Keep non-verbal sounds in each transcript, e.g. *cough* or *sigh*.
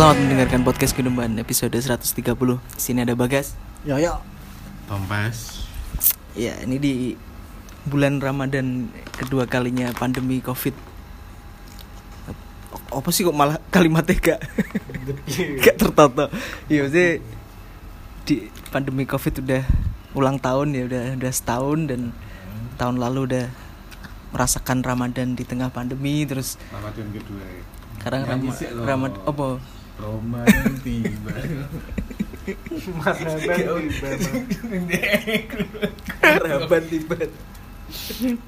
Selamat mendengarkan podcast Gunumban episode 130 Di sini ada Bagas Ya ya. Tompas Ya ini di bulan Ramadan kedua kalinya pandemi covid Apa sih kok malah kalimatnya gak, *laughs* gak tertata Ya maksudnya di pandemi covid udah ulang tahun ya udah udah setahun dan tahun lalu udah merasakan Ramadan di tengah pandemi terus Ramadan kedua ya. sekarang sih lo. Ramad- apa Ramadan tiba Harapan tiba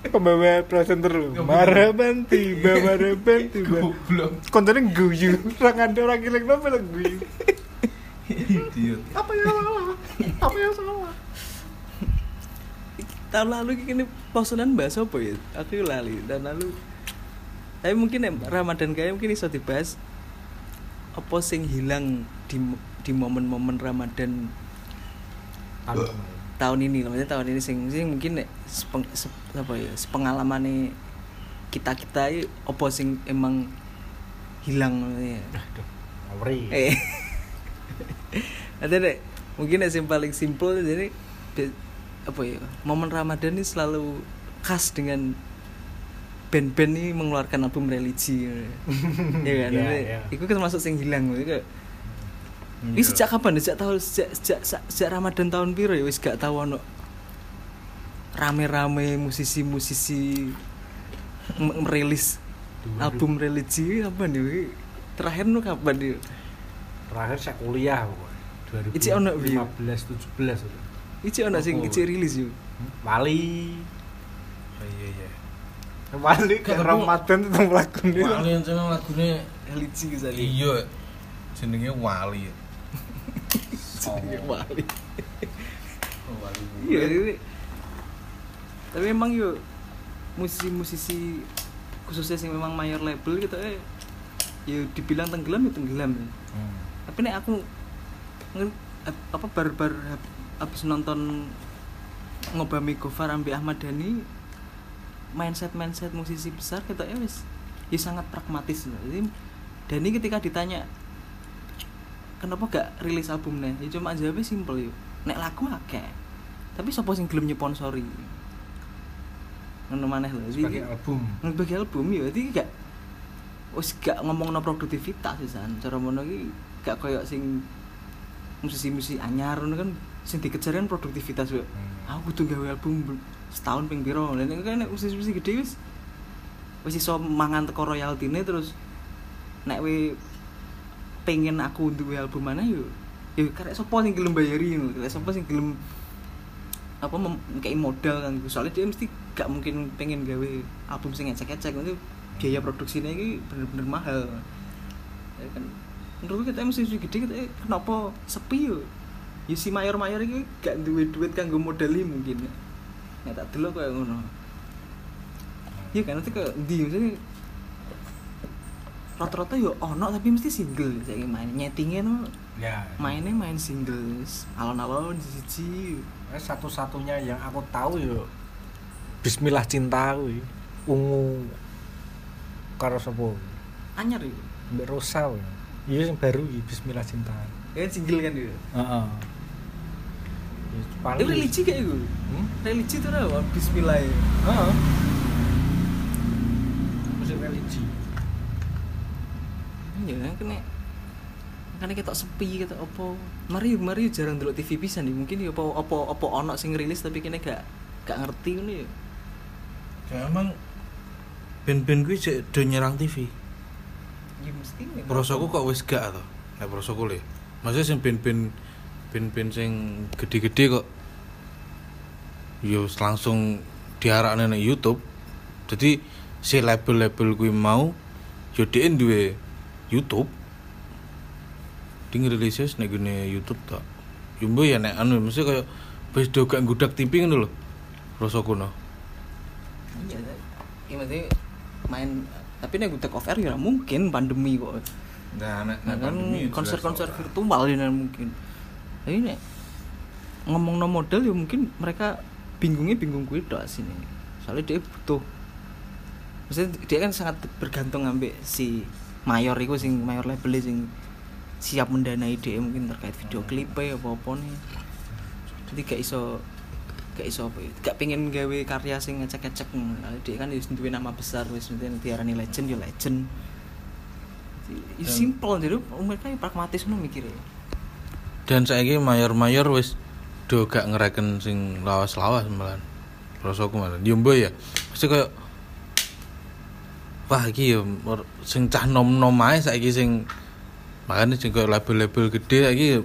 Pembawa presenter lu. Maraban tiba, maraban tiba. Kontennya guyu. Orang ada orang gilek apa lah guyu. Idiot Apa yang salah? Apa yang salah? tahun lalu ini posonan bahas apa ya aku lali tahun lalu tapi mungkin Ramadan kayak mungkin iso dibahas apa sing hilang di di momen-momen Ramadan? Tahun ini. Maksudnya tahun ini sing, sing mungkin sepeng, sep, apa ya pengalaman kita kita apa sing emang hilang eh. Ada deh mungkin yang paling simpel jadi apa ya momen Ramadan ini selalu khas dengan band-band ini mengeluarkan album religi *laughs* ya kan Iya, Jadi, iya. itu kan termasuk sing hilang itu kayak Iya. ini sejak kapan sejak tahun sejak, sejak, sejak, sejak Ramadan tahun piro ya wis gak tahu ono rame-rame musisi-musisi merilis album religi apa nih terakhir nu kapan nih Terakhir saya kuliah pokoknya. Ici ono view. 2015 17 udah. Ici ono sing ici rilis yuk. Wali. Oh iya iya Wali Kan Ramadan itu melakukan Wali yang cuma lagunya Religi ke sana. Iya Jenengnya Wali Jenenge Wali. Oh, Wali Iya ini. Tapi emang yuk musisi-musisi khususnya sing memang mayor label gitu eh ya dibilang tenggelam ya tenggelam ya. Hmm. Tapi nek aku apa bar-bar hab- habis nonton ngobami Gofar ambil Ahmad Dhani mindset mindset musisi besar kita ya wis. Ya sangat pragmatis loh. Jadi Dhani ketika ditanya kenapa gak rilis albumnya? Ya cuma jawabnya simple yuk nek lagu akeh tapi sapa sing gelem nyponsori ngono maneh lho. Sebagai album. sebagai album ya. Jadi gak wis gak ngomong produktivitas sih san. Cara ngono iki gak koyo sing musisi-musisi anyar ngono kan sing dikejar kan produktivitas yo Hmm. aku kudu gawe album setahun ping piro. Lha nek kan musisi-musisi gede wis wis iso mangan teko royaltine terus nek we pengen aku duwe album mana yo ya karek sapa sing gelem bayari ngono. Karek sapa sing gelem apa kayak modal kan. Soalnya dia mesti gak mungkin pengen gawe album sing ecek-ecek itu biaya produksinya ini bener-bener mahal. Ya kan menurut kita mesti gede kita kenapa sepi yo ya si mayor-mayor ini gak duwe duit kanggo modali mungkin ya tak dulu kayak ngono ya kan nanti ke di misalnya rata-rata yo ono tapi mesti single saya main nyetingnya no Ya. mainnya main singles alon-alon siji Eh, satu-satunya yang aku tahu yo Bismillah cinta kuwi. Ungu karo sapa? anyar itu Mbak Rosa kuwi. Iya yang baru iki Bismillah cinta. ya single kan dia Heeh. Ya, itu paling- religi kayak itu Hmm? religi itu apa Bismillah ya Heeh. Musik religi. ya kena karena kita sepi kita opo mari mari jarang dulu TV pisan nih mungkin ya opo opo opo ono sing rilis tapi kena gak gak ngerti ini ya Ya emang band-band gue do nyerang TV ya nih, Prosoku kok wis gak to Nek prosoku le Maksudnya sing band-band Band-band sing gede-gede kok Yo langsung diarakne nang YouTube Jadi si label-label kuwi mau yo dhek duwe YouTube di ngerilisnya nek gune YouTube tok. Yo mbok ya nek anu mesti kaya wis do gak nggudak TV ngono lho. Rasaku no. iya iya maksudnya main tapi nih gue off air ya mungkin pandemi kok. Nah, nek Nah, kan konser-konser virtual ya mungkin. Tapi nek ngomong no model ya mungkin mereka bingungnya bingung gue doa sini soalnya dia butuh maksudnya dia kan sangat bergantung ambek si mayor itu sing mayor label sing siap mendanai dia mungkin terkait video klipnya apa apa nih jadi gak iso gak iso apa ya, gak pengen gawe karya sing ngecek-ngecek dia kan wis duwe nama besar wis nanti diarani legend ya legend. Ya Dan- simple jadi mereka ya pragmatis no mikirnya dan saiki mayor-mayor wis do gak ngereken sing lawas-lawas malahan rasaku malah. Yo ya. Mesti koyo wah iki yo mer- sing cah nom-nom ae saiki sing sing koyo label-label gede saiki yo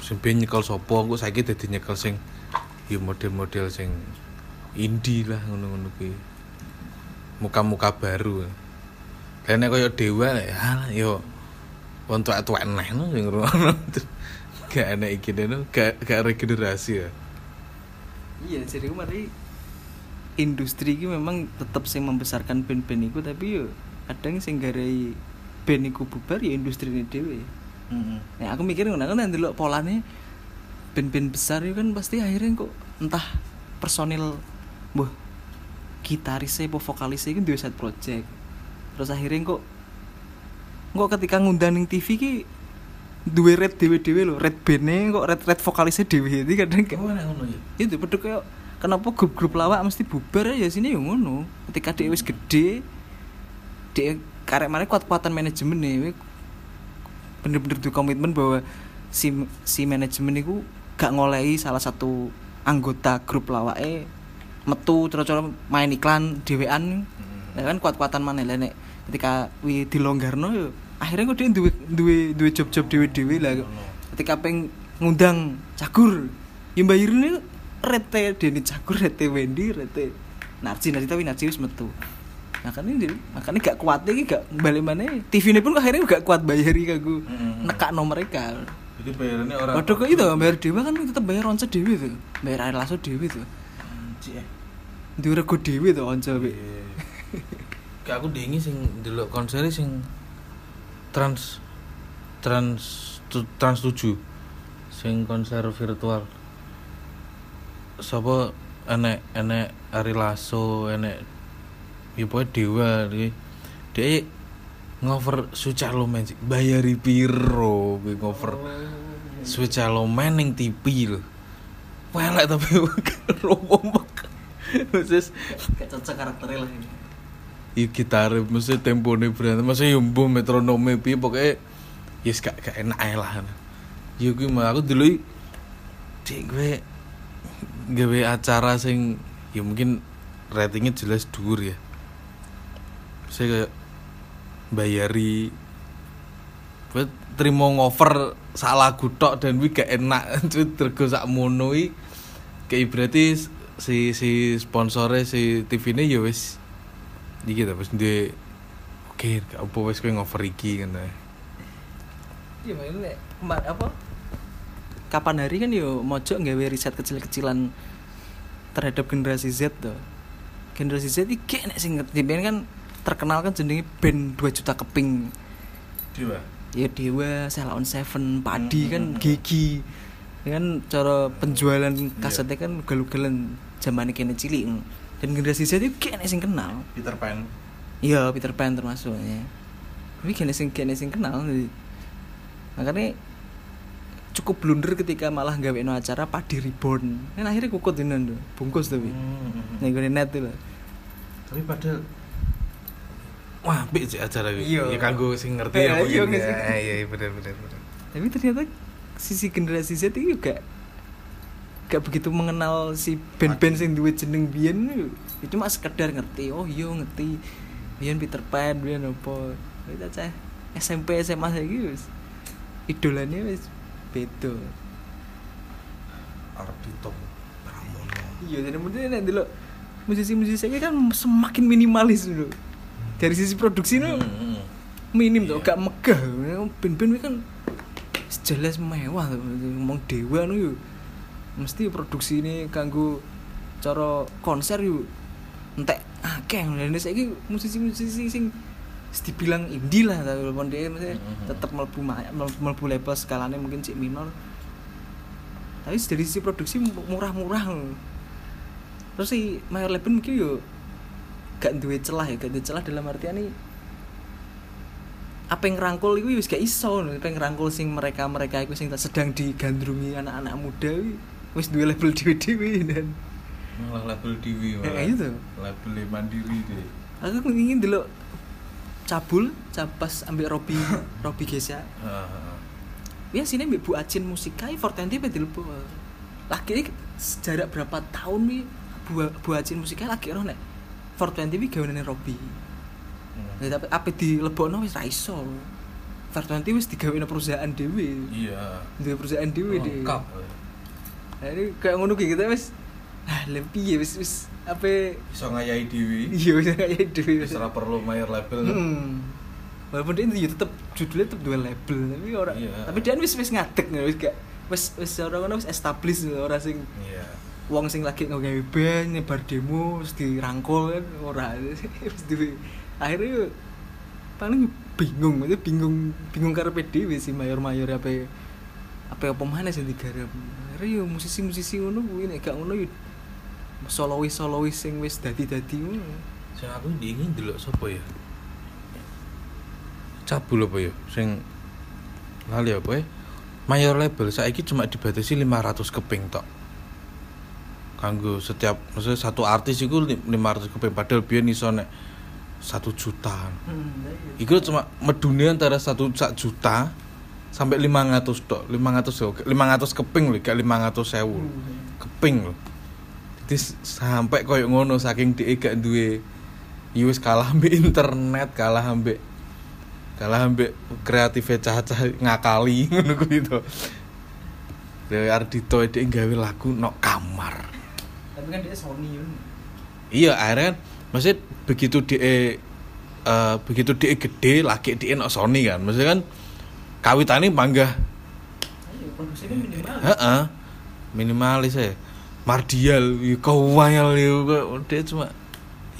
sing ben nyekel sapa engko saiki dadi nyekel sing yo model-model sing indie lah ngono-ngono kuwi. Muka-muka baru. Dan nek koyo dewa ya yo wong tuwek-tuwek neh no sing ngrungokno *laughs* gak enak iki no gak gak regenerasi ya. Iya jadi mari industri ini memang tetap sing membesarkan band-band iku tapi yo kadang sing garai band iku bubar ya industri ini dewe Nah, aku mikir ngono kan nanti lo polanya band-band besar itu kan pasti akhirnya kok entah personil buh gitarisnya apa vokalisnya itu dua side project. Terus akhirnya kok kok ketika ngundang ning TV ki dua red dewe dewe lo red bandnya kok red red vokalisnya dewe. Itu kadang kayak nek ngono ya? itu peduk kayak kenapa grup-grup lawak mesti bubar ya? Sini yang ngono. Ketika dia wis gede dia karek mana kuat-kuatan manajemen nih bener-bener di komitmen bahwa si si manajemen itu gak ngolehi salah satu anggota grup lawak eh metu terus main iklan dewean ya kan kuat-kuatan mana lah nek ketika wi dilonggarno yo akhirnya kok dia duwe duwe duwe job-job dewe-dewe lah. Ketika peng ngundang cagur yang bayarin rete Denny cagur rete Wendy rete Narci Narci tapi Narci wis metu. Makanya dia makanya gak kuat lagi gak balik mana TV ini pun akhirnya gak kuat bayari kagu Mm-mm. nekak no mereka jadi bayarannya orang Waduh kok itu? Bayar dewa kan tetep bayar once dewi tuh bayar air laso dewi tuh Anjir, eh. di rego dewi tuh once be. *laughs* Kayak aku dingi sing delok konser sing trans trans tu- trans 7 sing konser virtual. Sapa enek enek Ari Lasso enek ya pokoknya dewa iki. Dia ngover suca lo men bayari piro kuwi ngover suca lo men ning TV lho. Welek tapi *laughs* romo Terus gak cocok karakternya lah ini. I gitar mesti tempone berantem. Mesti yo mbuh metronome piye pokoke yes gak gak enak ae lah. Kuwi mah aku dulu cek gue gawe acara sing ya mungkin ratingnya jelas dhuwur ya. Saya kayak bayari terima ngover sak lagu tok dan wi gak enak *laughs* cuy tergo sak mono kayak berarti si si sponsornya si TV ini ya wis iki ta wis duwe oke gak apa wis kowe ngover iki kan iya makanya kemar apa? Kapan hari kan yo mojok nggawe riset kecil-kecilan terhadap generasi Z tuh generasi Z iki nek sing ngerti Ben kan terkenal kan jenenge band 2 juta keping. Dewa? Ya Dewa, Sela on Seven, Padi Hmm, kan hmm, hmm. Gigi. Ya kan cara penjualan kasetnya kan ugal-ugalan zaman kene cilik. Dan generasi Z itu kene sing kenal. Peter Pan. Iya Peter Pan termasuk ya. Tapi kene sing kene sing kenal jadi makanya cukup blunder ketika malah gawe no acara Padi Reborn. Kan akhirnya kukut ini tuh. Bungkus tapi. Hmm. nih gue net tuh lah. Tapi padahal wah apik sih acara iki Iya. ya kanggo sing ngerti Eh, ya iya, ya. iya iya bener bener bener. Tapi ternyata sisi generasi Z itu juga gak begitu mengenal si band-band sing duwe jeneng biyen itu Ya cuma sekedar ngerti oh iya ngerti biyen Peter Pan biyen apa. Kita cah SMP SMA saiki wis idolanya wis beda. Ardito Pramono. Iya jadi mungkin nek delok musisi-musisi kan semakin minimalis dulu dari sisi produksi itu Hmm, minim tuh Iya. gak megah. Ini kan jelas mewah ngomong dewa nu yuk mesti produksi ini kanggo cara konser yuk entek akeh. Dan saiki musisi-musisi sing dibilang indie lah tapi walaupun dia mesti Mhm. tetap mlebu mlebu level skalanya mungkin cik minor. Tapi dari sisi produksi mu- murah-murah. Terus si mayor label mungkin yo gak duwe celah ya gak duwe celah dalam artian nih apa yang ngerangkul itu wis gak iso apa yang ngerangkul sing mereka-mereka iku sing sedang digandrungi anak-anak muda wi, wis duwe label dewe-dewe dan. Malah label dewi Ya, malah. itu. label mandiri deh. Aku ingin dulu cabul capas ambil Robi *laughs* Robi Gesa. Heeh. ya sini mbak Bu Acin musikai Fortenti dilebok? Lagi ini jarak berapa tahun nih Bu, Bu Acin musikai lagi orang nek Fortenti wi gaweane Robi Hmm. Tapi apa dilebokno wis ra iso. Fortenti wis digawene perusahaan dhewe. Iya. Duwe perusahaan dhewe deh lengkap Nah, ini kayak ngono kayak gitu wis ah lempi ya wis wis apa? Bisa ngayahi dewi iya kayak dhewe. Wis ora perlu mayor label. Hmm. Walaupun dia itu tetep judulnya tetep dua label tapi orang Iya. tapi dia wis wis ngadeg wis gak wis wis orang orang wis establish orang sing iya wong sing lagi ngegawe band nyebar demo terus dirangkul kan ora. *laughs* Wis di akhirnya paling bingung itu bingung bingung karepe dhewe sih mayor-mayor apa apa apa mana sing digarap. Akhirnya musisi-musisi ngono kuwi nek gak ngono yo solois-solois sing wis dadi-dadi ngono. Sing aku dingin delok sapa ya? Cabul apa ya? Sing lali apa ya? Mayor label saiki cuma dibatasi 500 keping tok kanggo setiap maksudnya satu artis itu li- 500 keping padahal biyen iso nek satu juta hmm, Iku cuma medune antara satu sak juta sampai 500 tok 500 yo 500 keping lho gak 500 sewu keping lho. Jadi sampai koyo ngono saking dia gak duwe ya wis kalah *laughs* ambek internet kalah ambek kalah ambek kreatif caca ngakali *laughs* ngono kuwi to. Dewi Ardito dia gawe lagu no kamar tapi kan dia Sony yun iya akhirnya kan maksudnya begitu dia eh, begitu dia gede laki dia no Sony kan maksudnya kan kawitane panggah ayo produksinya minimal Heeh. Minimalis ya. Mardial ya kau wayal ya kok dia cuma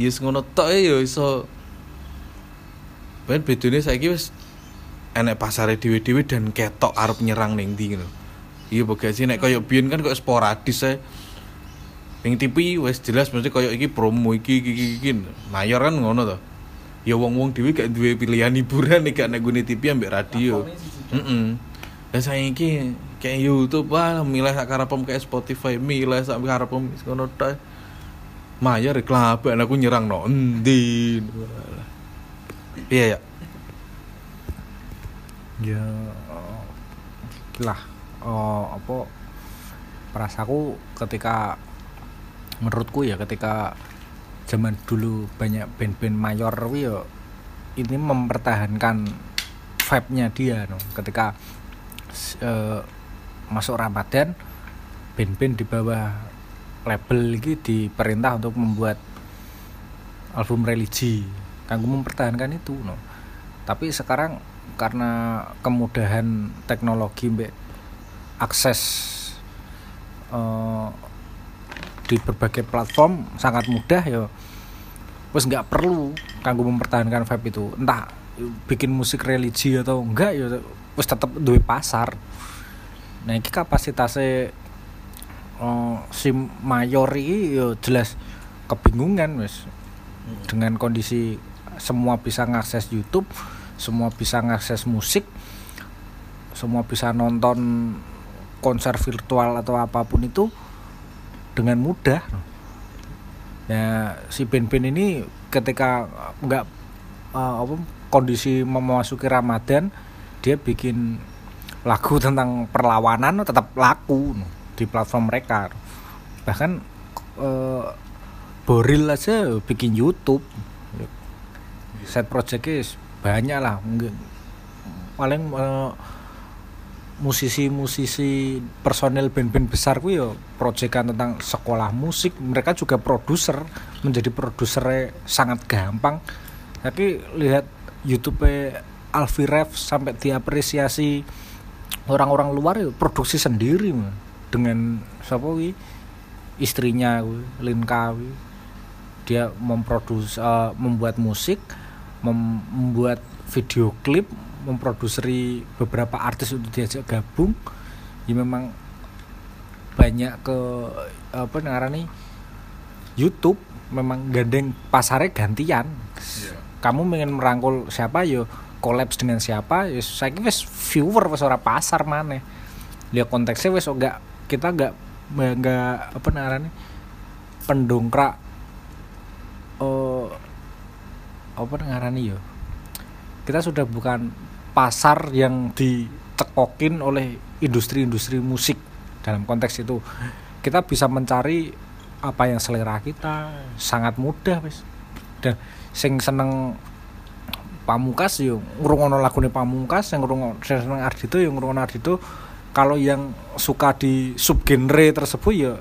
ya yes, ngono tok ya iso. Ben bedone saiki wis enek pasare dhewe-dhewe dan ketok arep nyerang ning ndi ngono. Iya boga sih nek koyo biyen kan koyo sporadis ae. Ning TV wis jelas mesti koyo iki promo iki iki iki, iki. Mayor kan ngono to. Ya wong-wong dhewe gak duwe pilihan hiburan nek gak nek gune TV ambek radio. Platformnya siji. Heeh. Dan saya ini kayak YouTube wah milih sak karepem kayak Spotify milih sak karepem ngono tok. Mayar kelaban aku nyerang no endi. Iya ya. ya eh, lah eh, apa perasaku ketika menurutku ya ketika zaman dulu banyak band-band mayor kuwi ya ini mempertahankan vibe-nya dia no. ketika eh, masuk Ramadan band-band di bawah label ini diperintah untuk membuat album religi kanggo mempertahankan itu no tapi sekarang karena kemudahan teknologi mbek akses eh, di berbagai platform sangat mudah ya. Wes nggak perlu kanggo mempertahankan vibe itu. Entah bikin musik religi atau enggak ya wes tetap duwe pasar. Nah ini kapasitasnya eh, si mayor ini ya jelas kebingungan wes. Dengan kondisi semua bisa ngakses YouTube, semua bisa ngakses musik, semua bisa nonton konser virtual atau apa pun itu dengan mudah. Ya si band-band ini ketika nggak apa kondisi memasuki Ramadan dia bikin lagu tentang perlawanan tetap laku di platform mereka. Bahkan eh, Boril aja bikin YouTube. Set projectnya banyak lah. Paling eh, musisi-musisi personel band-band besar gue ya proyekan tentang sekolah musik mereka juga produser menjadi produsernya sangat gampang tapi lihat YouTube Alfi Ref sampai diapresiasi orang-orang luar ya produksi sendiri man. dengan siapa wi istrinya wi, Linka wi. dia memproduksi eh, membuat musik mem- membuat video klip memproduseri beberapa artis untuk diajak gabung. Ya memang banyak ke apa nih YouTube memang gandeng pasarnya gantian. Kamu pengen merangkul siapa yo kolaps dengan siapa ya saya wis viewer wis ora pasar mana dia konteksnya wis enggak kita enggak enggak apa namanya pendongkrak oh apa ngarani yo kita sudah bukan pasar yang ditekokin oleh industri-industri musik dalam konteks itu. Kita bisa mencari apa yang selera kita sangat mudah wis. Dan sing seneng pamungkas yo ngrungokno lagune pamungkas yang ngrungokno seneng Ardito yo ngrungokno Ardito kalau yang suka di subgenre tersebut ya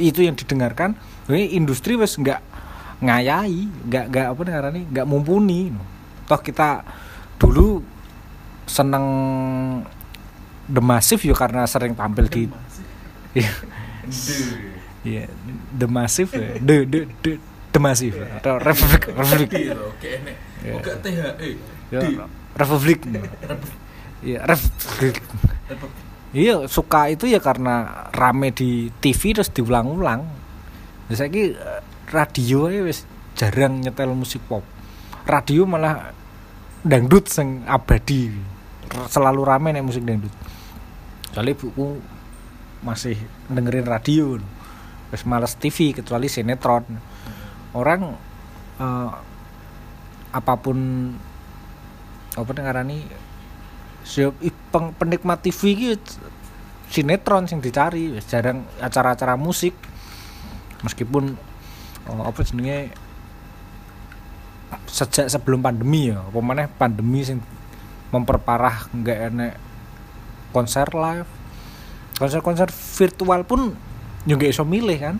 itu yang didengarkan ini industri wes nggak ngayai nggak nggak apa namanya nggak mumpuni. Toh kita dulu seneng The Massive ya karena sering tampil di Iya, The Massive ya. The The The The Massive atau Republic Republic. Iya, Oke THE. Ya, Republik. Iya, Republik. Iya, suka itu ya karena rame di TV terus diulang-ulang. Saya radio ya wis jarang nyetel musik pop. Radio malah dangdut sing abadi. Selalu rame nih musik dangdut. Soalnya buku masih dengerin radio. Terus males TV kecuali sinetron. Orang eh, apa pun apa ngarani siap peng, penikmat TV gitu sinetron sing dicari jarang acara-acara musik meskipun oh, apa jenenge sejak sebelum pandemi ya apa maneh pandemi sing memperparah nggak enek konser live konser-konser virtual pun juga iso milih kan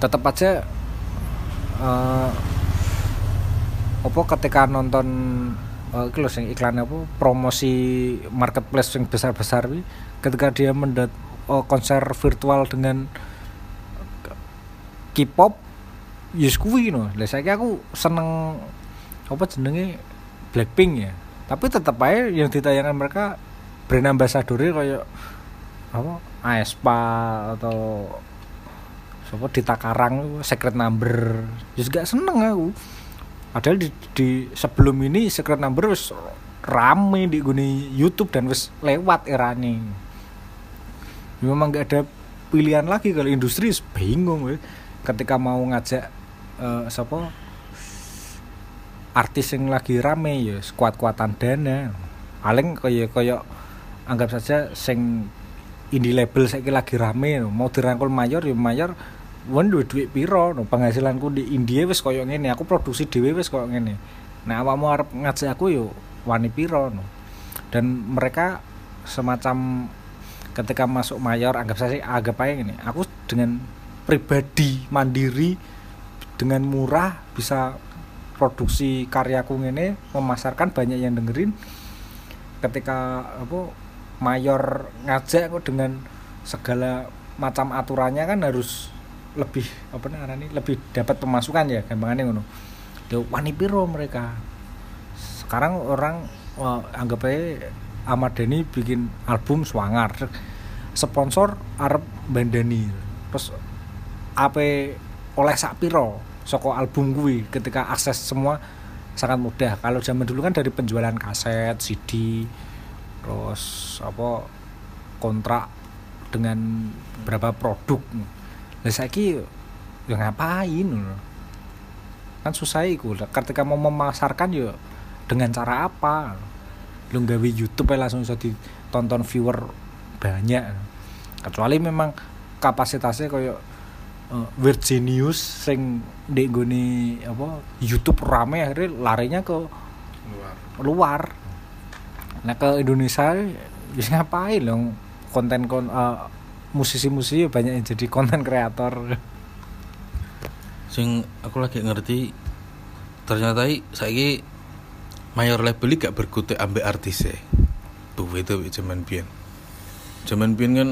tetap aja uh, apa ketika nonton uh, iki sing iklan apa promosi marketplace yang besar-besar wi ketika dia mendat uh, konser virtual dengan K-pop yes kuwi no lah saiki aku seneng apa jenenge? Blackpink ya. Tapi tetap aja yang ditayangkan mereka brand ambassador kayak apa? Aespa atau siapa? Di Takarang secret number. Juga seneng aku. Padahal di, di sebelum ini secret number wis rame di guni YouTube dan wis lewat era ini memang nggak ada pilihan lagi kalau industri bingung ketika mau ngajak uh, siapa artis yang lagi rame ya kuat-kuatan dana. Paling kayak kayak anggap saja sing indie label saya lagi rame mau dirangkul mayor ya mayor wan duit duit piro? No penghasilanku di India wes koyo ngene aku produksi dhewe wes koyo ngene. Nah awakmu arep ngajak aku yo wani piro? No dan mereka semacam ketika masuk mayor anggap saya agak aja gini aku dengan pribadi mandiri dengan murah bisa produksi karyaku ini memasarkan banyak yang dengerin. Ketika apa mayor ngajak aku dengan segala macam aturannya kan harus lebih apa namanya lebih dapat pemasukan ya gampangannya ngono. Wani piro mereka? Sekarang orang wah, anggap aja Ahmad Dhani bikin album swanger sponsor Arab Bandani terus apa oleh sak piro soko album gue ketika akses semua sangat mudah. Kalau zaman dulu kan dari penjualan kaset CD terus apa kontrak dengan berapa produk. Lah saiki ya ngapain kan susah iku. Ketika mau memasarkan ya dengan cara apa? Lu gawe YouTube ya langsung bisa ditonton viewer banyak. Kecuali memang kapasitasnya kayak uh, Virginius sing di goni apa YouTube rame akhirnya larinya ke Luar. luar nah ke Indonesia bisa ngapain dong konten kon uh, musisi-musisi banyak yang jadi konten kreator Sing aku lagi ngerti ternyata i saiki mayor label gak berkutik ambek artis e. Tuh itu zaman biyen. Zaman biyen kan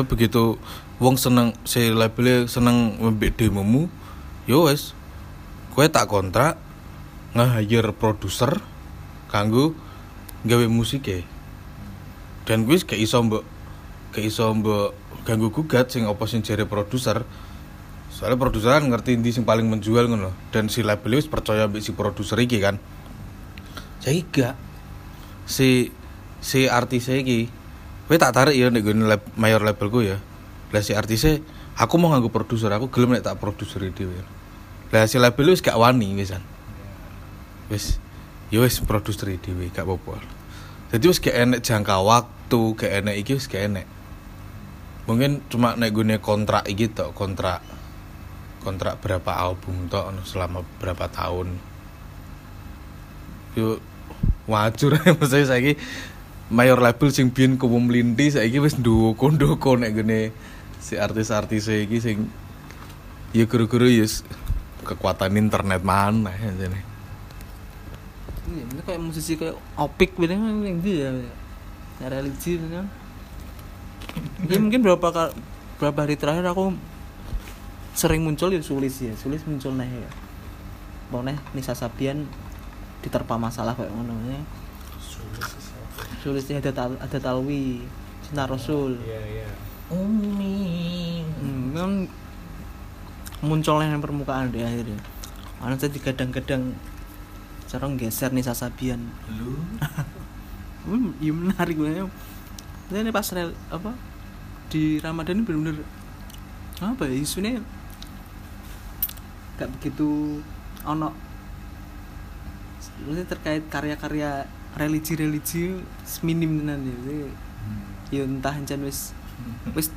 begitu wong seneng si labelnya seneng mbek demomu, yo wes. Kowe tak kontrak nge-hire produser kanggo gawe musik e. Dan kuwi gak iso mbok gak iso mbok ganggu gugat sing apa sing jare produser. Soalnya produser kan ngerti ndi sing paling menjual ngono. Dan si label wis percaya mbek si produser iki kan. Saya gak. Si si artis iki kowe tak tarik ya nek gone lab, mayor labelku ya. Lah si artisnya aku mau nganggo produser aku gelem nek tak produser dhewe. Lah si label wis gak wani wisan wis ya wis produser dhewe gak apa-apa. Jadi wis gak enek jangka waktu gak enek iki wis gak enek. Mungkin cuma nek gune kontrak iki tok kontrak kontrak berapa album tok selama berapa tahun. Yuk wajur *laughs* maksudnya saiki mayor label sing biyen kuwu mlinti saiki wis ndoko-ndoko nek gene si artis-artis iki sing ya guru-guru ya kekuatan internet mana ya jane. Iya, ini kayak musisi kayak opik gitu kan yang dia ya religi kan. Ya mungkin berapa kali berapa hari terakhir aku sering muncul ya sulis ya, sulis muncul nih ya. Mau nih Nisa Sabian diterpa masalah kayak ngono ya. Sulis ada tal ada talwi cinta rasul. iya iya Hmm, kan munculnya yang permukaan di akhirnya. Karena saya digadang-gadang cara geser nih Sasabian. lu *laughs* Hmm, iya menarik banget. Ini pas rel, apa di Ramadan ini benar-benar apa ya isunya gak begitu ono maksudnya terkait karya-karya religi-religi minim tenan ya. Jadi, Ya entah encen wis wis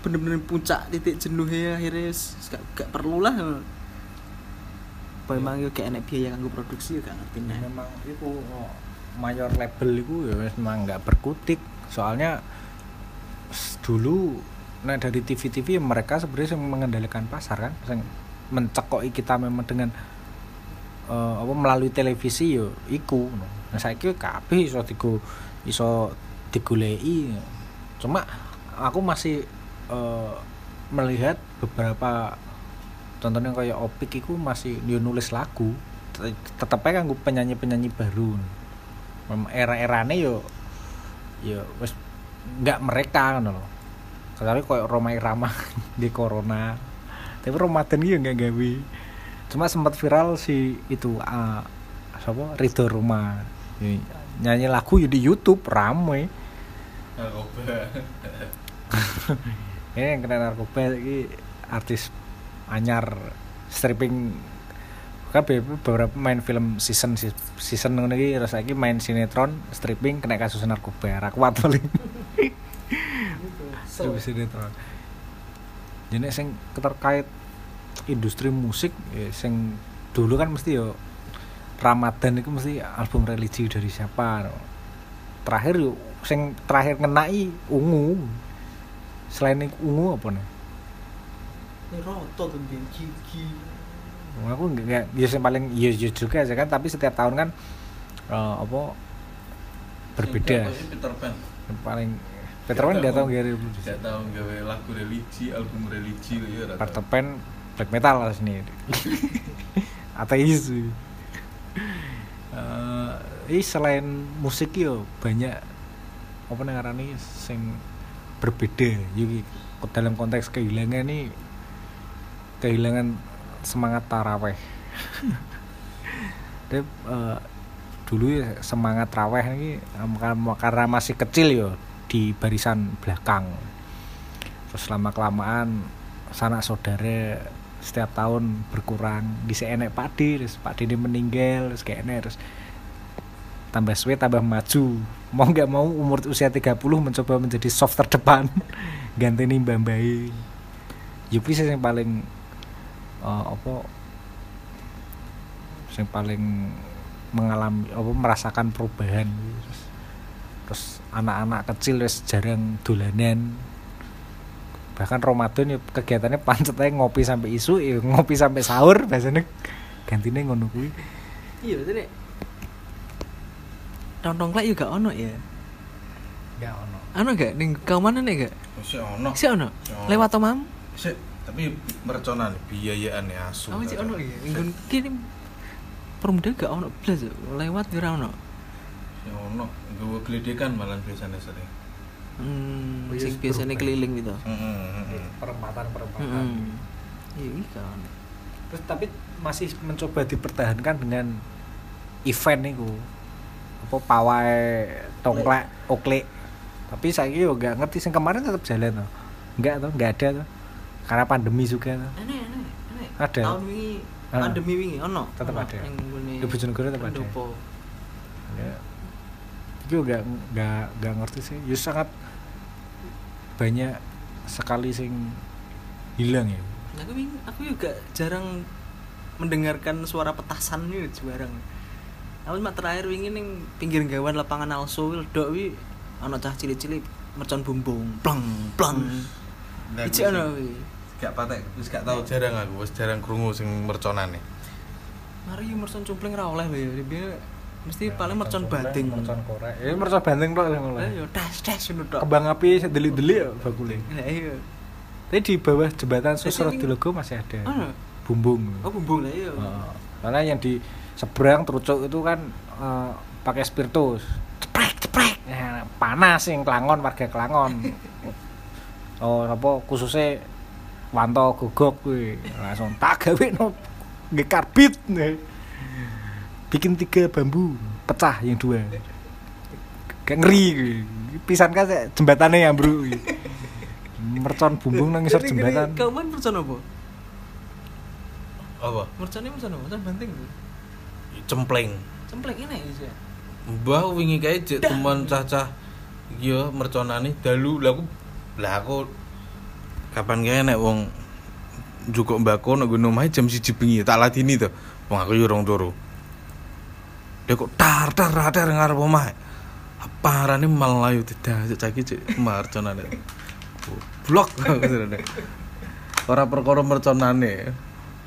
bener-bener puncak titik jenuhnya akhirnya wis gak, gak perlu lah apa emang yo kayak enek biaya kanggo produksi ya gak ngerti nah memang itu oh, mayor label itu ya wis memang nggak berkutik. Soalnya dulu nah dari TV-TV mereka sebenarnya mengendalikan pasar kan mencekoki kita memang dengan eh, apa melalui televisi yo iku no. Nah saya kira kabeh iso digo iso digoleki. Cuma aku masih eh, melihat beberapa contohnya kayak Opik itu masih dia nulis lagu Tet- tetep aja kanggo penyanyi-penyanyi baru. Era-erane yo yo wis nggak mereka ngono loh kecuali kayak Roma Irama *laughs* di Corona. Tapi Ramadan yo nggak gawe. Cuma sempat viral si itu ah siapa? Ridho Roma. Y- nyanyi lagu di YouTube rame. Ini *laughs* yang kena narkoba ini artis anyar stripping. Kan be- beberapa main film season season ngono iki terus saiki main sinetron stripping kena kasus narkoba. Ra kuat paling. Strip sinetron. Jadi sing terkait industri musik ya, sing dulu kan mesti yo Ramadan itu mesti album religi dari siapa? No. terakhir yo sing terakhir ngenai ungu. Selain iku ungu apa nih? Ini roto tuh dia gigi. Aku nggak nggak ya yang paling ya, ya juga sih kan. Tapi setiap tahun kan eh, apa berbeda. Peter Pan. Yang paling Peter Pan nggak tahu Gary gak tahu gawe lagu religi album religi ya Peter. Pan black metal lah sini. *laughs* Ateis eh ini selain musik yo banyak apa nih sing berbeda. Jadi dalam konteks kehilangan nih kehilangan semangat taraweh. *laughs* Tapi, eh, dulu ya semangat taraweh ini karena masih kecil yo di barisan belakang. Terus lama kelamaan sanak saudara setiap tahun berkurang. Di enek Pak D terus Pak ini meninggal terus kayak enek, terus tambah suwe tambah maju. Mau nggak mau umur usia 30 mencoba menjadi soft terdepan. *laughs* Ganti nih mbak mbak Yupi sih yang paling eh, apa yang paling mengalami apa merasakan perubahan. Terus, terus anak-anak kecil wis jarang dolanan bahkan Ramadan ya kegiatannya pancet aja ngopi sampai isu ya ngopi sampai sahur biasanya. Gantinya ngono kuwi. Iya betul nih nongkrong lek juga ono ya? Ya ono. Ono gak? Ning mana nih gak? Ono. si ono? Si ono. lewat omam? Sik, tapi merconan biayaan ya asu. apa sih ono ya Nggon kini permuda gak ono? Blas ya. lewat ora ono? Ya ono, gue geledekan malah biasanya sering. Hmm Oh, iya, sing biasanya keliling gitu. Heeh, heeh. perempatan perempatan Hmm. iya iki kan. Terus tapi masih mencoba dipertahankan dengan event itu. Apa pawai tongklek oklik tapi saya yo gak ngerti sing kemarin tetap jalan tuh enggak tuh enggak ada tuh karena pandemi juga tuh aneh aneh aneh Ada. tahun wingi Ah. pandemi wingi ono. Tetep ono, ada. yang ngene Di Bojonegoro tetep ada. ya gak gak gak ngerti sih. Ya sangat banyak sekali sing hilang ya. Aku aku juga jarang mendengarkan suara petasan itu jarang aku cuma terakhir wingi ning pinggir gawan lapangan also ledok wi ana cah cilik-cilik mercon bumbung plang plang Nah, iki aku ana sing- wi gak patek wis gak tau. Jarang aku wis jarang krungu sing merconane. Mari yo mercon cumpling ra oleh lho ya mesti paling mercon bating mercon korek. Ya mercon banting tok sing oleh ayo tes tes ngono tok. Kembang api delik-delik ya bakule. Iya. Tapi di bawah jembatan Susro ini- di Logo masih ada. Ana bumbung. Oh bumbung lah iya. Heeh. karena yang di seberang terucuk itu kan eh, pakai spiritus ceprek ceprek. Ya, panas yang kelangon warga kelangon *laughs* oh apa khususnya wanto gogok kuwi. Langsung tak gawe no karbit nih. Bikin tiga bambu pecah yang dua. Kayak ngeri pisan kan jembatannya yang bro. Mercon bumbung nang ngisor jembatan. Kau main mercon apa? Apa? Merconnya mercon apa? Mercon banting cempleng. Cemplek ini ya mbah wingi kae jek temen cacah iya merconane dalu. Lah aku lah aku kapan kae nek wong njukuk mbako nek ngono omahe jam 1 bengi tak ladini to. Wong aku yo rong turu dia kok tar tar tar ngarep omah parane malayu tidak caki cek merconane blok. *laughs* Ora perkara merconane.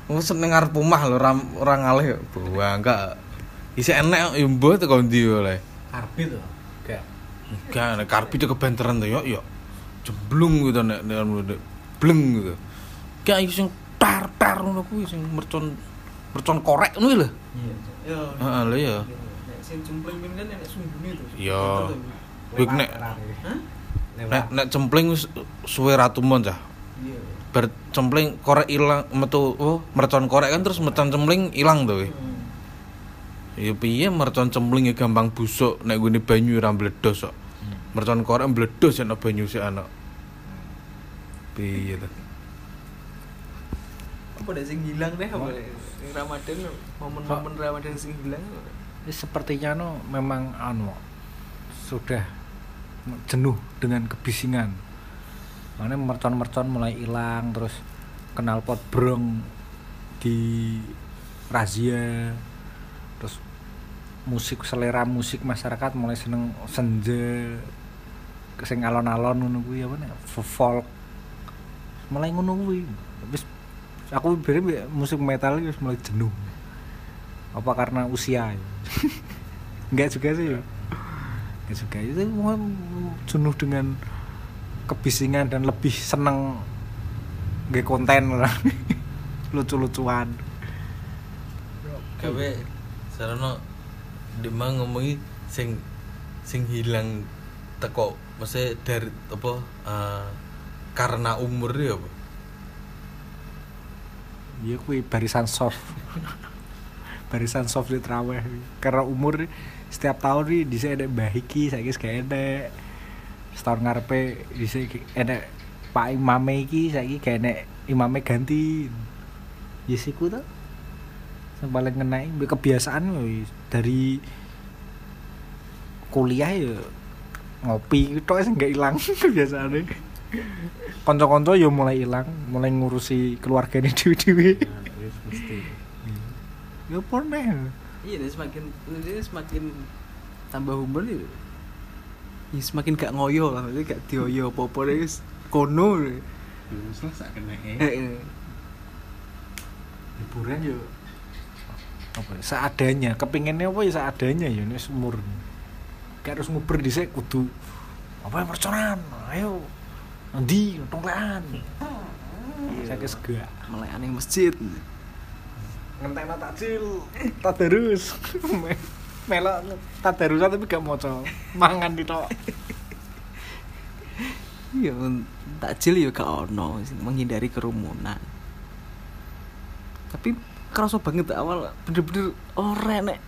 Wong seneng ngarep omah lho ora ora ngalih. Bangga isi enek yo mbah teko ndi oleh? Karbit loh gak Enggak, nek karpit itu kebenteran tuh, yuk, yuk. Jeblung gitu nek nek nek bleng gitu. Kayak iki sing tar tar ngono kuwi sing mercon mercon korek ngono lho. iya ya Heeh, lho ya. nek sing cempleng kan nek sumbune to Iya. Wik nek nek nek cempleng wis suwe ratumon cah. iya Bar cempleng korek ilang metu oh mercon korek kan terus mercon cempleng ilang tuh. Hmm. Ya piye mercon cempleng ya gampang busuk nek gune banyu ora meledos kok. Mercon korek meledos nek banyu sik ana. Piye to? apa deh sing hilang deh apa Ramadan momen-momen Ramadan sing hilang Ini sepertinya no memang anu sudah jenuh dengan kebisingan. Mana mercon-mercon mulai hilang terus knalpot brong di razia terus musik selera musik masyarakat mulai seneng senja sing alon-alon ngono kuwi apa nek folk. Mulai ngono kuwi wis aku bere musik metal wis mulai jenuh. Apa karena usia? Enggak juga sih. Ya enggak juga. Itu jenuh dengan kebisingan dan lebih seneng nggak konten lah. Lucu-lucuan. Gawe sarana dimang ngomongi sing sing hilang teko. Maksudnya dari apa eh, karena umur ya apa iya kui barisan soft. Barisan soft di traweh. Karena umur setiap tahun nih di ada mbah iki saya gak enek. Setahun ngarepe di enek pak imame iki saya gak enek imame ganti. Yesiku tuh yang paling ngenai kebiasaan dari kuliah ya ngopi itu nggak hilang *laughs* kebiasaannya konco-konco ya mulai hilang mulai ngurusi keluarga ini *laughs* dewi-dewi. Mesti. Ya pernah iya deh semakin ini semakin tambah umur ya. Ya semakin gak ngoyo lah maksudnya gak dioyo apa-apa deh kono. Deh. selesai kena liburan yo apa ya, seadanya kepinginnya apa ya seadanya ya ini umur gak harus nguber di kudu apa yang perconan ayo nanti tongklean saya kes gak mulai aneh masjid. Ngentekno takjil tadarus *laughs* melok tadarusan tapi gak moco mangan di tok iya takjil ya gak ono. Menghindari kerumunan. Tapi kerasa banget awal bener-bener ora nek.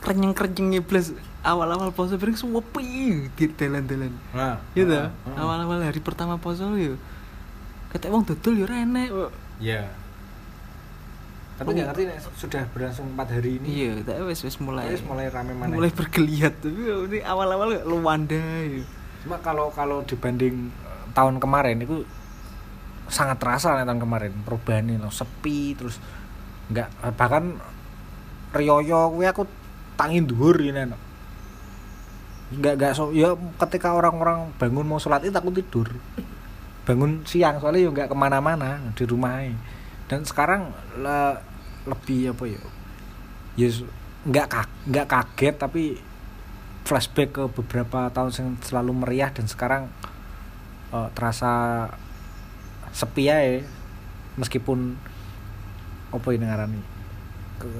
Kerenyeng kerenyeng iblis awal-awal poso bareng sepi di dalan-dalan. Nah gitu awal-awal hari pertama poso yo. Ketek wong dodol yo ora enek. Kok. ya tapi nggak ngerti nek sudah berlangsung empat hari ini. Iya tapi wis wis mulai wis mulai rame mana mulai bergeliat. Tapi ini awal-awal luanda yo. Cuma kalau kalau dibanding eh, tahun kemarin itu sangat terasa nih tahun kemarin. Perubahan ini loh sepi terus nggak bahkan Rioyo gue aku tangin dhuwur ini no. Nggak nggak so ya ketika orang-orang bangun mau sholat itu aku tidur. Bangun siang soalnya ya nggak ke mana-mana di rumah dan sekarang le- lebih apa ya? Ya nggak ka- nggak kaget tapi flashback ke beberapa tahun yang selalu meriah dan sekarang eh, terasa sepi ya meskipun apa ini ngarani ke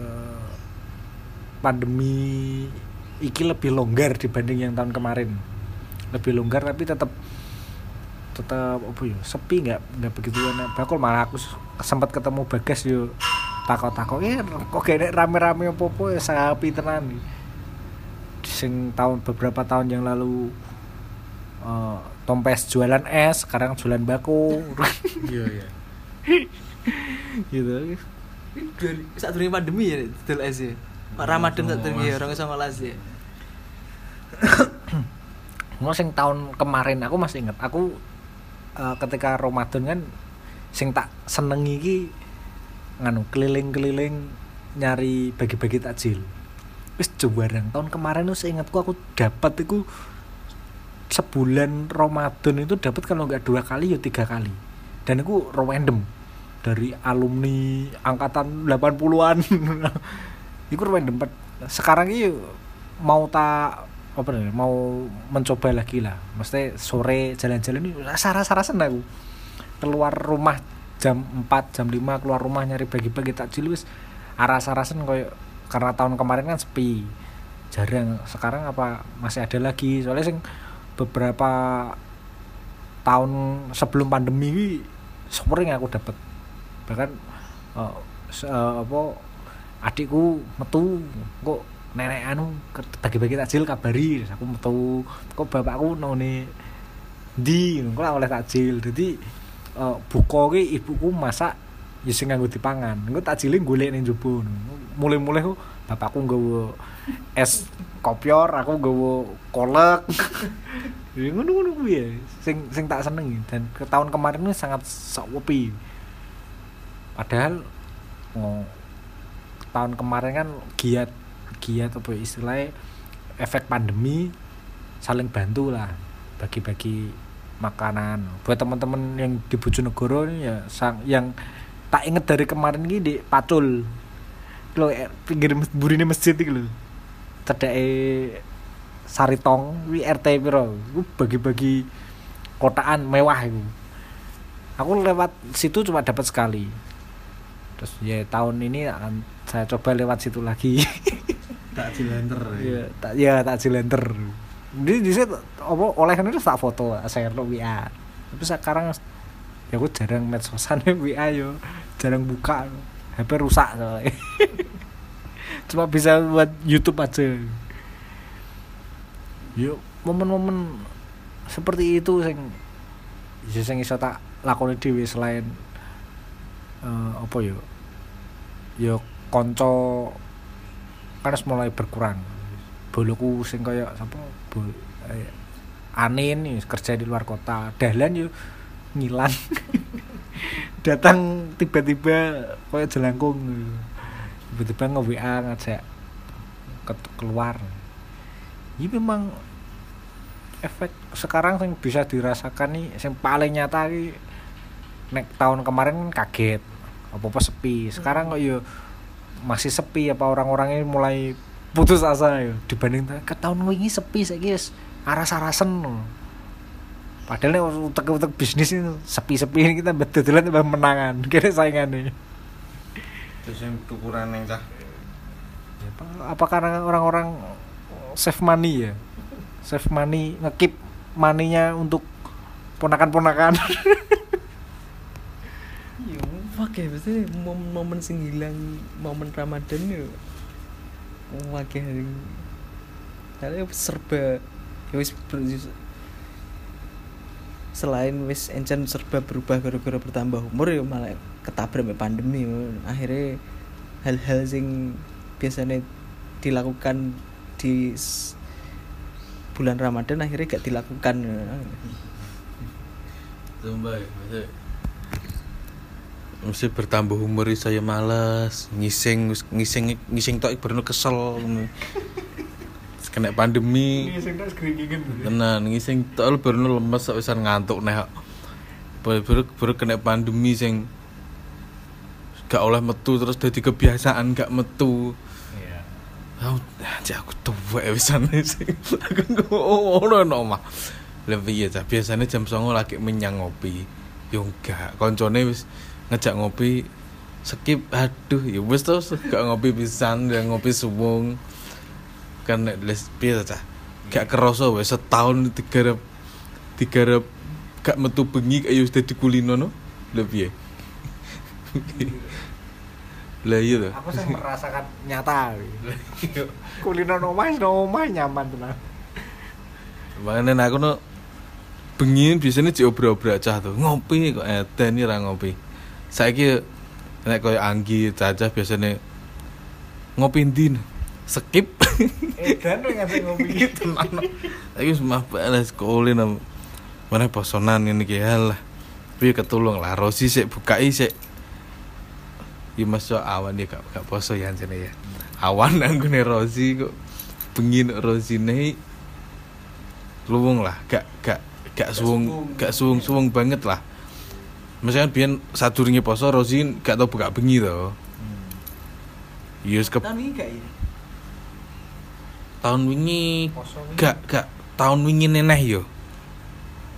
pandemi iki lebih longgar dibanding yang tahun kemarin. Lebih longgar tapi tetap tetap apa ya sepi nggak nggak begitu enak. Bakul malah aku sempat ketemu bagas yo takut takut ya kok kayak rame-rame apa apa ya sapi tenan. Nih sing tahun beberapa tahun yang lalu eh, tompes jualan es sekarang jualan bako *laughs* iya iya. Gitu. Dari saat dunia pandemi ya dodol es ya Ramadan saat dunia ya orang songolas ya Mau sing tahun kemarin aku masih inget aku eh, ketika Ramadan kan sing tak senengi iki nganu keliling-keliling nyari bagi-bagi takjil. Wis barang tahun kemarin tuh seingatku aku dapat itu sebulan Ramadan itu dapat kalau nggak dua kali ya tiga kali. Dan itu random. Dari alumni angkatan 80-an *laughs* itu random sekarang ini mau tak apa nih mau mencoba lagi lah. Mesti sore jalan-jalan ini rasa rasa rasa aku. Keluar rumah jam 4 jam 5 keluar rumah nyari bagi-bagi takjil wis arasa rasen koyo karena tahun kemarin kan sepi. Jarang. Sekarang apa masih ada lagi? Soalnya sing beberapa tahun sebelum pandemi ini sering aku dapat bahkan se- eh, apa adikku metu kok nenek anu bagi-bagi takjil kabari aku metu. Kok bapakku none di kok oleh takjil. Jadi eh, buka ki ibuku masak ya sing nganggo dipangan. Engko takjile golek ning njaba. Mulai-mulai kok bapakku nggawa es kopior aku nggawa kolek. *laughs* Ya ngono-ngono kuwi sing sing tak seneng dan ke tahun kemarin ini sangat sepi padahal oh, tahun kemarin kan giat giat apa ya istilahnya efek pandemi saling bantu lah bagi-bagi makanan. Buat teman-teman yang di Bojonegoro ya sang yang tak inget dari kemarin ini di Pacul. Lo pinggir mes- burine masjid iki lho. Cedake Saritong wi RT piro? Bagi-bagi kotaan mewah itu aku lewat situ cuma dapat sekali terus ya tahun ini akan saya coba lewat situ lagi. *laughs* Tak cilenter ya? Tak ya tak jilenter di di situ apa oleh itu tak foto saya lo WA tapi sekarang ya aku jarang medsosan *laughs* WA yo. Jarang buka. HP rusak soalnya. *laughs* Cuma bisa buat YouTube aja. Yuk momen-momen seperti itu sing ya sing iso tak lakoni dhewe selain eh, apa yo yo konco kan wis mulai berkurang. Boloku sing kaya sapa? Bol eh, anin wis kerja di luar kota. Dahlan yo ngilang. *laughs* Datang tiba-tiba kaya jelangkung tiba-tiba nge WA ngajak ke- keluar. Ini memang efek sekarang yang bisa dirasakan nih yang paling nyata nih nek tahun kemarin kan kaget apa apa sepi. Sekarang kok yo masih sepi apa orang-orang ini mulai putus asa ya? Dibanding ta- ke tahun wingi sepi saya guys aras-arasen. Padahal nek utek-utek bisnis itu sepi-sepi ini kita betul-betul tambah menangan. *laughs* Kira saingan nih terus yang tukuran yang cah? Apa, apa karena orang-orang save money ya? Save money ngekip money-nya untuk ponakan-ponakan *laughs* Oke, pasti momen, momen sing hilang momen Ramadan yo. Wakil Karena serba ya wis ber- selain wis encen serba berubah gara-gara bertambah umur ya malah ketabrak pandemi akhirnya hal-hal sing biasanya dilakukan di bulan Ramadan akhirnya gak dilakukan ya, mesti bertambah umur saya malas ngising ngising ngising tok baru kesel. Kena pandemi. Tenan ngising tok baru lemes sak wisan ngantuk nek. Baru baru, kena pandemi sing gak oleh metu terus jadi kebiasaan gak metu. Iya. Aku anjir aku tuwek wisan sing aku *laughs* ngono no. Lebih ya biasanya jam 09.00 lagi menyang ngopi. Yo enggak, koncone wis ngejak ngopi skip. Aduh ya wis terus gak ngopi pisan dan ngopi suwung. Kan nek les piye ta gak kerasa wis setahun digarap digarap gak metu bengi ayo wis dadi kulino no? Lebih *laughs* lah iya tuh Aku sih merasakan nyata. Kuliner omah wis nang omah nyaman tenan. Makanya aku no bengi biasanya diobrak-obrak cah tuh ngopi kok edan ini ra ngopi. Saiki nek koyo Anggi cacah biasanya ngopi ndin skip Edan ngasih ngopi. *laughs* tenan. Saiki wis mah balas am- mana posonan ini ki lah. Tapi ketulung lah Rosi sik bukai sik. Ya mas yo awan dia gak, gak poso ya jane ya. Awan anggone Rosi kok bengi nek Rosi nih luwung lah gak gak gak suwung gak suwung suwung banget lah misalkan biyen sadurunge poso Rosi gak tau buka bengi to. Iya wis ke tahun ini gak ya? Tahun wingi gak gak. Tahun wingi neneh yo.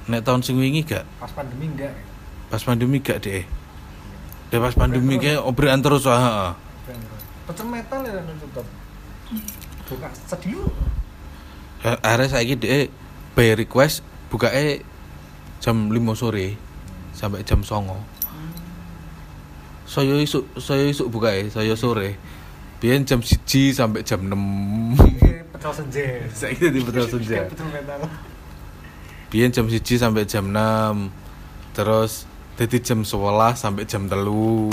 Nek tahun sing wingi gak. Pas pandemi enggak. ya? pas pandemi gak deh Deh pas pandemi kayak obrolan terus ah. Pecel metal ya nutup. Buka sedih lu. Akhirnya saiki deh bayar request buka jam 5 sore sampai jam 09.00 saya isuk saya isuk buka saya sore. Biyen jam 1 sampai jam 6 Pecel senja. *laughs* saya di betul senja. biyen jam 1 sampai jam 6 terus jadi jam 11 sampai jam telu.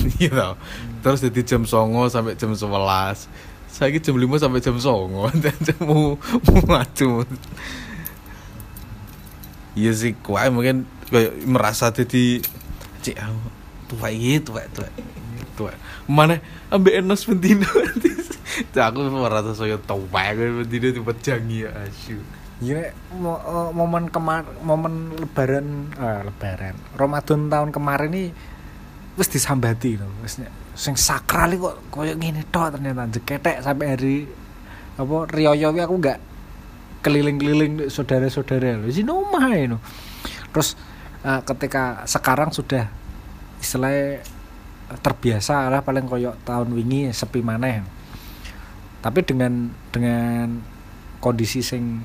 *laughs* Iya tau terus jadi jam 09.00 sampai jam 11 saya jam 5 sampai jam 09.00 dan mau mau maju iya sih kuai mungkin kayak merasa jadi cik aku tua iya tua tua tua mana ambil enos pentino *laughs* aku merasa saya tua aku pentino tiba jangi ya asyik. Iya, eh, momen kemar momen lebaran eh, lebaran. Ramadan tahun kemarin ini wis disambati loh. Wis sing sakral kok koyo ngene tok ternyata jeketek sampai hari apa riyoyo aku nggak keliling-keliling saudara-saudara omah ae no. Terus eh, ketika sekarang sudah istilahnya terbiasa lah paling koyo tahun wingi sepi maneh. Tapi dengan dengan kondisi sing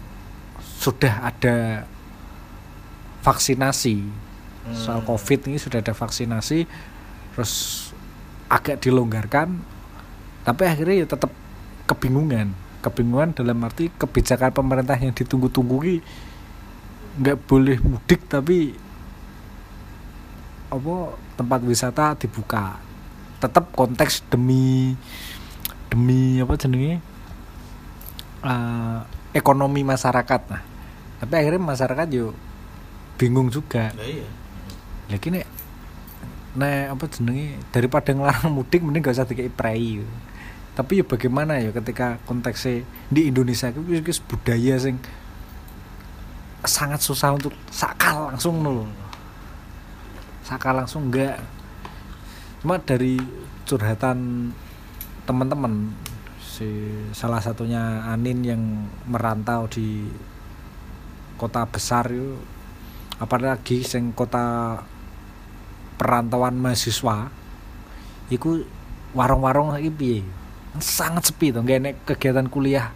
sudah ada vaksinasi soal Hmm. covid ini sudah ada vaksinasi terus agak dilonggarkan tapi akhirnya ya tetap kebingungan kebingungan dalam arti kebijakan pemerintah yang ditunggu-tunggu ini nggak boleh mudik tapi apa tempat wisata dibuka. Tetap konteks demi demi apa jenenge? Eh, ekonomi masyarakat. Nah tapi akhirnya masyarakat yo bingung juga. Iya. Lagi nek nek apa jenenge? Daripada ngelarang mudik mending gak usah prei. yo. Tapi ya bagaimana ya ketika konteksnya di Indonesia itu budaya sing sangat susah untuk sakal langsung nul. Sakal langsung enggak. Cuma dari curhatan teman-teman si salah satunya Anin yang merantau di kota besar itu apalagi sing kota perantauan mahasiswa iku warung-warung iki piye sangat sepi tuh nggak enek kegiatan kuliah.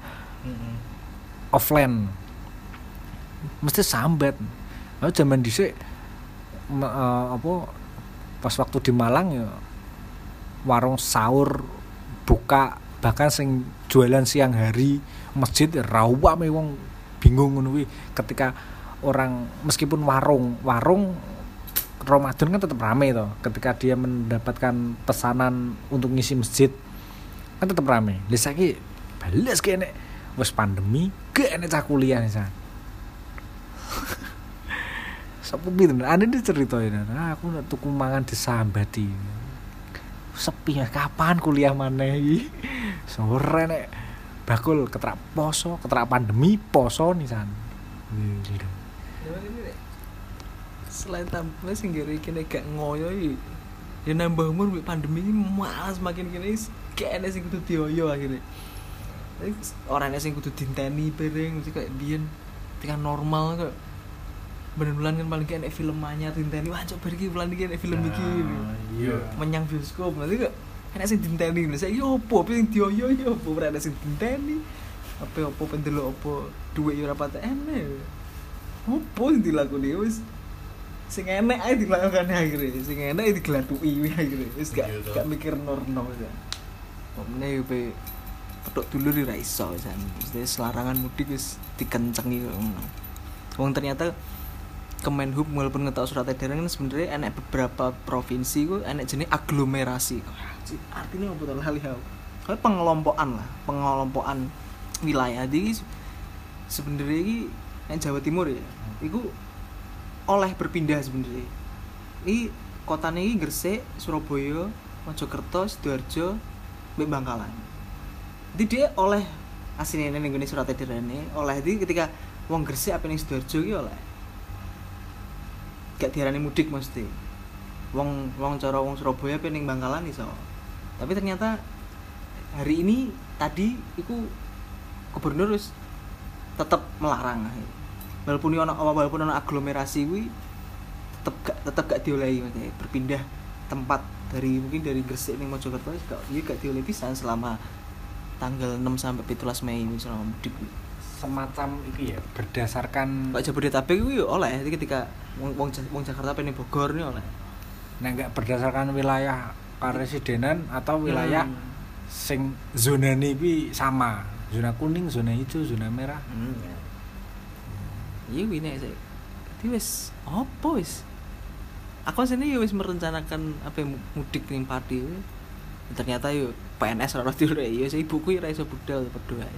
Offline. Mesti sambat. Aku zaman dhisik me- eh, apa pas waktu di Malang ya warung sahur buka bahkan sing jualan siang hari masjid rawame wong bingung ngono ketika orang meskipun warung warung Ramadan kan tetap rame toh ketika dia mendapatkan pesanan untuk ngisi masjid kan tetap rame lha saiki bales kene wis pandemi gak enek cah kuliah nih *laughs* San. Sopo pinten? Ane diceritain, ah, aku nak tuku mangan di Sambati. Sepi ya, kapan kuliah iki? *laughs* Sore nek bakul keterak poso, keterak pandemi poso nih san. Ini nek, selain tampil sing gere kene gak ngoyo ya nambah umur pandemi ini malas makin kene gak enek sing kudu dioyo akhirnya. Orang sing kudu dinteni bareng mesti kayak biyen ketika normal kok bulan-bulan kan paling kayak film anyar dinteni wah coba iki bulan iki enek film iki. Iya. Menyang bioskop nanti kok enek sing dinteni saya opo? Apa sing dioyo? Yo opo? Ora enek sing dinteni. Apa opo pendelok opo duit yo ora patek enek. Opo sing dilakoni wis sing enek ae dilakukan akhirnya. Sing enek wae akhirnya. Wis gak Iya, gak mikir norno ya. Omne yo pe? Petuk dulu di raiso san Mesti selarangan mudik wis dikencengi ngono. Wong ternyata Kemenhub walaupun ngetok surat edaran kan sebenarnya enek beberapa provinsi ku enek jenis aglomerasi artinya apa tuh lali kayak pengelompokan lah pengelompokan wilayah. Di sebenarnya ini Jawa Timur ya itu oleh berpindah sebenarnya. Ini kotanya ini Gresik Surabaya Mojokerto Sidoarjo Mbak Bangkalan. Jadi dia oleh aslinya ini surat edaran ini oleh di ketika wong Gresik apa ning Sidoarjo iki oleh. Gak diarani mudik mesti. Wong wong cara wong Surabaya apa ning Bangkalan iso. Tapi ternyata hari ini tadi iku gubernur wis tetep melarang akhirnya. Walaupun ono walaupun ono aglomerasi kuwi tetep gak tetep gak diolehi maksudnya berpindah tempat dari mungkin dari Gresik ning Mojokerto wis gak gak diolehi pisan selama tanggal 6 sampai 17 Mei ini selama mudik. Semacam itu ya berdasarkan Pak Jabodetabek itu ya oleh ketika wong wong, wong Jakarta pengen Bogor nih oleh nah nggak berdasarkan wilayah karesidenan atau wilayah Hmm. sing zona ini sama zona kuning zona hijau zona merah Hmm. Iya wine sih. Jadi wis apa wis? Aku sini ya wis merencanakan apa ya, mudik ning Pati. kuwi. Ternyata yo PNS ora dulu ya sih ibuku ora iso budal berdoa.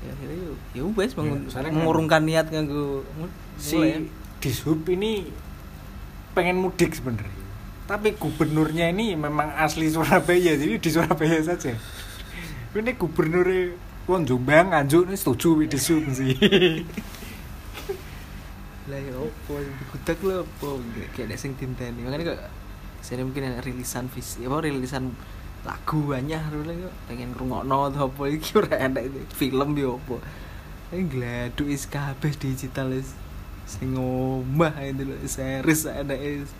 Ya akhirnya yo ya Ya, soalnya kan- mengurungkan niat nganggo mu- si dishub ini pengen mudik sebenarnya tapi gubernurnya ini memang asli Surabaya jadi di Surabaya saja ini gubernurnya wong Jombang Nganjuk ini setuju dishub sih *laughs* lah ya opo? Yang digudak lho opo? Kayak ada sing tinteni makanya kok saya mungkin ada rilisan vis ya apa rilisan lagu banyak lho kok pengen ngrungokno atau apa iki ora enak film ya opo? Ini gladuk is kabeh digital is sing omah itu lho series ada is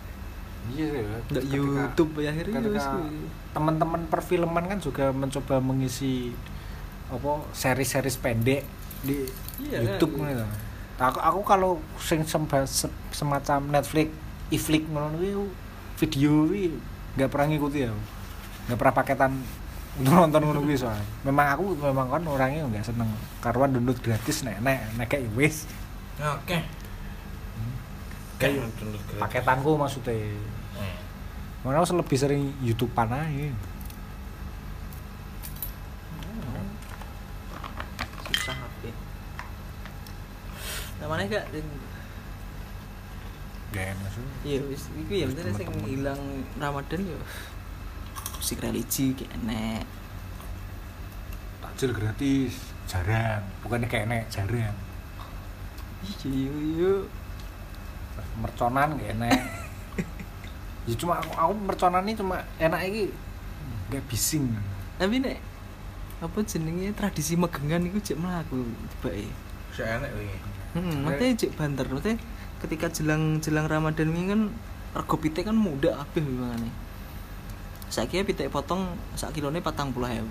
iya ndak YouTube ya akhirnya kuwi. teman-teman perfilman kan juga mencoba mengisi apa seri-seri pendek di Iya, YouTube iya. gitu. Aku aku kalau sing semacam Netflix, iflik ngono video kuwi nggak pernah ngikuti ya. Nggak pernah paketan untuk nonton ngono kuwi soalnya. Memang aku memang kan orangnya nggak seneng karuan download gratis nek nek nek kayak wis oke kayak download gratis. paketanku maksudnya. Hmm. Mana aku lebih sering YouTube-an aja. susah HP namanya gak Gak enak sih. Iya, wis iku ya bener sing temen-temen. ilang Ramadan yo. Musik religi kayak enek. Takjil gratis jarang, bukannya kayak enek jarang. Iya, iya. merconan gak enak *laughs* ya cuma aku, aku merconan ini cuma enak iki gak bising Tapi nek apa jenenge tradisi megengan iku jek mlaku tibake. Saya enak wingi. Hmm, maksudnya jek banter, maksudnya ketika jelang jelang Ramadan ini kan rego pitik kan muda kabeh mangane. Saiki ya pitik potong sak kilone 40.000.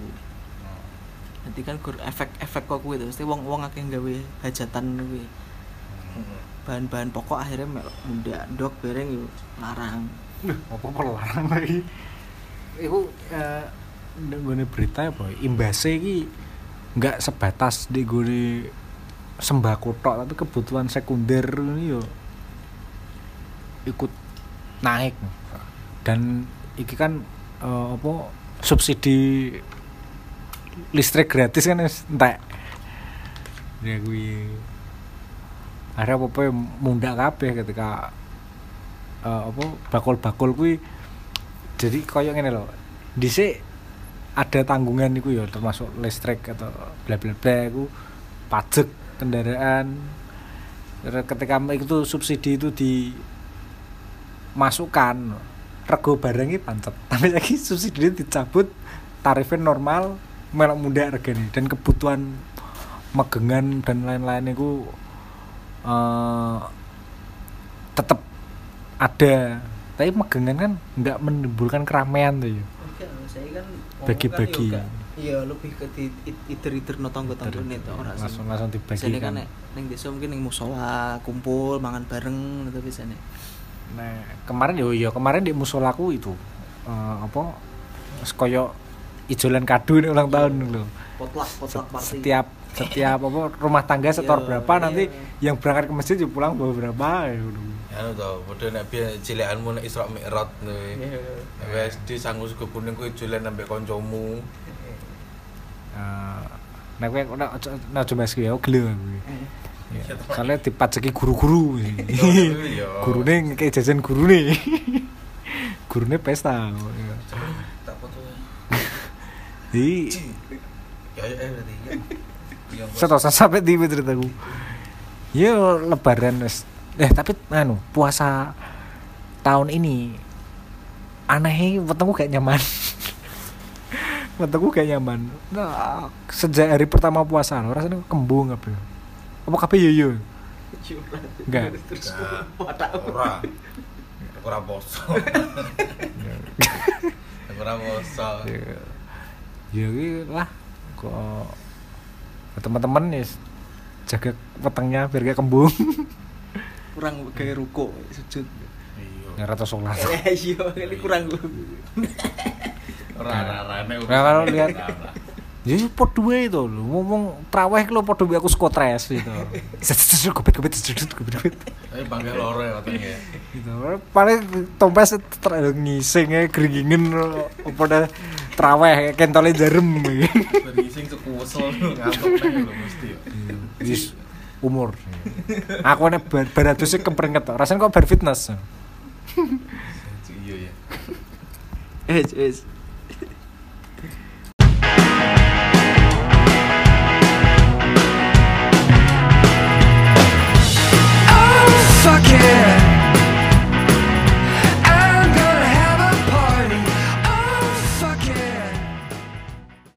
Nanti kan gur efek-efek kok kuwi to, mesti wong-wong akeh gawe hajatan kuwi. Hmm. bahan-bahan pokok akhirnya melok muda dok bareng yuk larang apa pelarang lagi iku eh nggone berita apa imbase iki nggak sebatas di gone sembako tok tapi kebutuhan sekunder ini yo ikut naik. Dan iki kan eh, apa subsidi listrik gratis kan entek. Ya gue ada apa apa munda kabeh ketika eh, apa bakul-bakul kuwi. Jadi koyo ngene lho dhisik ada tanggungan iku ya termasuk listrik atau bla bla bla iku pajak kendaraan. Ketika itu subsidi itu dimasukkan rego barangnya pancet *laughs* tapi lagi subsidi dicabut tarifnya normal melok muda regane. Dan kebutuhan megengan dan lain-lain itu eh tetap ada. Tapi megengan kan nggak menimbulkan keramaian tuh ya. Kan ngomong Bagi-bagi. Iya, lebih ke di it- iter-iter no tangga-tangga net ora sih. langsung langsung dibagi Biasanya kan kan nek ning desa mungkin ning musola kumpul mangan bareng gitu biasanya. nah kemarin yo yo kemarin di musolaku itu eh, apa wis koyo ijolan kado nih ulang tahun lho Potluck, potluck party. setiap setiap apa rumah tangga setor Iya, berapa nanti iya. yang berangkat ke masjid yo pulang bawa berapa ya udah. anu to padha nek biyen cilekanmu nek Isra Mi'raj kuwi Iya. nek SD sanggo sego kuning kuwi dolan ambek kancamu Nah kowe ora aja nah coba sih ya gelo aku. Ya, Iya, soalnya dipajeki guru-guru. *laughs* Iya. *laughs* gurune kayak jajan gurune. *laughs* gurune pesta. Ya. tak foto ya ya ya Iya, setelah sampai di ceritaku. Yo lebaran wis. Eh tapi anu puasa tahun ini aneh wetengku gak nyaman. Wetengku gak nyaman. Nah, sejak hari pertama puasa lo rasanya kembung apa ya? Apa kabeh yo yo? Enggak. Terus Nah, watak ora Aku ora poso Aku ora poso Ya ya lah kok teman-teman ya jaga wetengnya biar gak kembung. kurang gaya ruko sujud. iya Ya rata sholat. Ya iya, kurang ora ora nek Nah, kalau lihat- Ya podo wae itu lho, ngomong traweh lo podo wae aku skotres gitu. Gobet gobet gobet gobet. Tapi panggil loro ya katanya Gitu. Paling tompes ngising ae gringingen apa dah traweh kentole jarem gitu. Berising suku wesel ngantuk lho mesti ya. Wis umur. Aku nek bar baradus kemprenget tok. Rasane kok bar fitness. Iya ya Eh, eh, fuck it.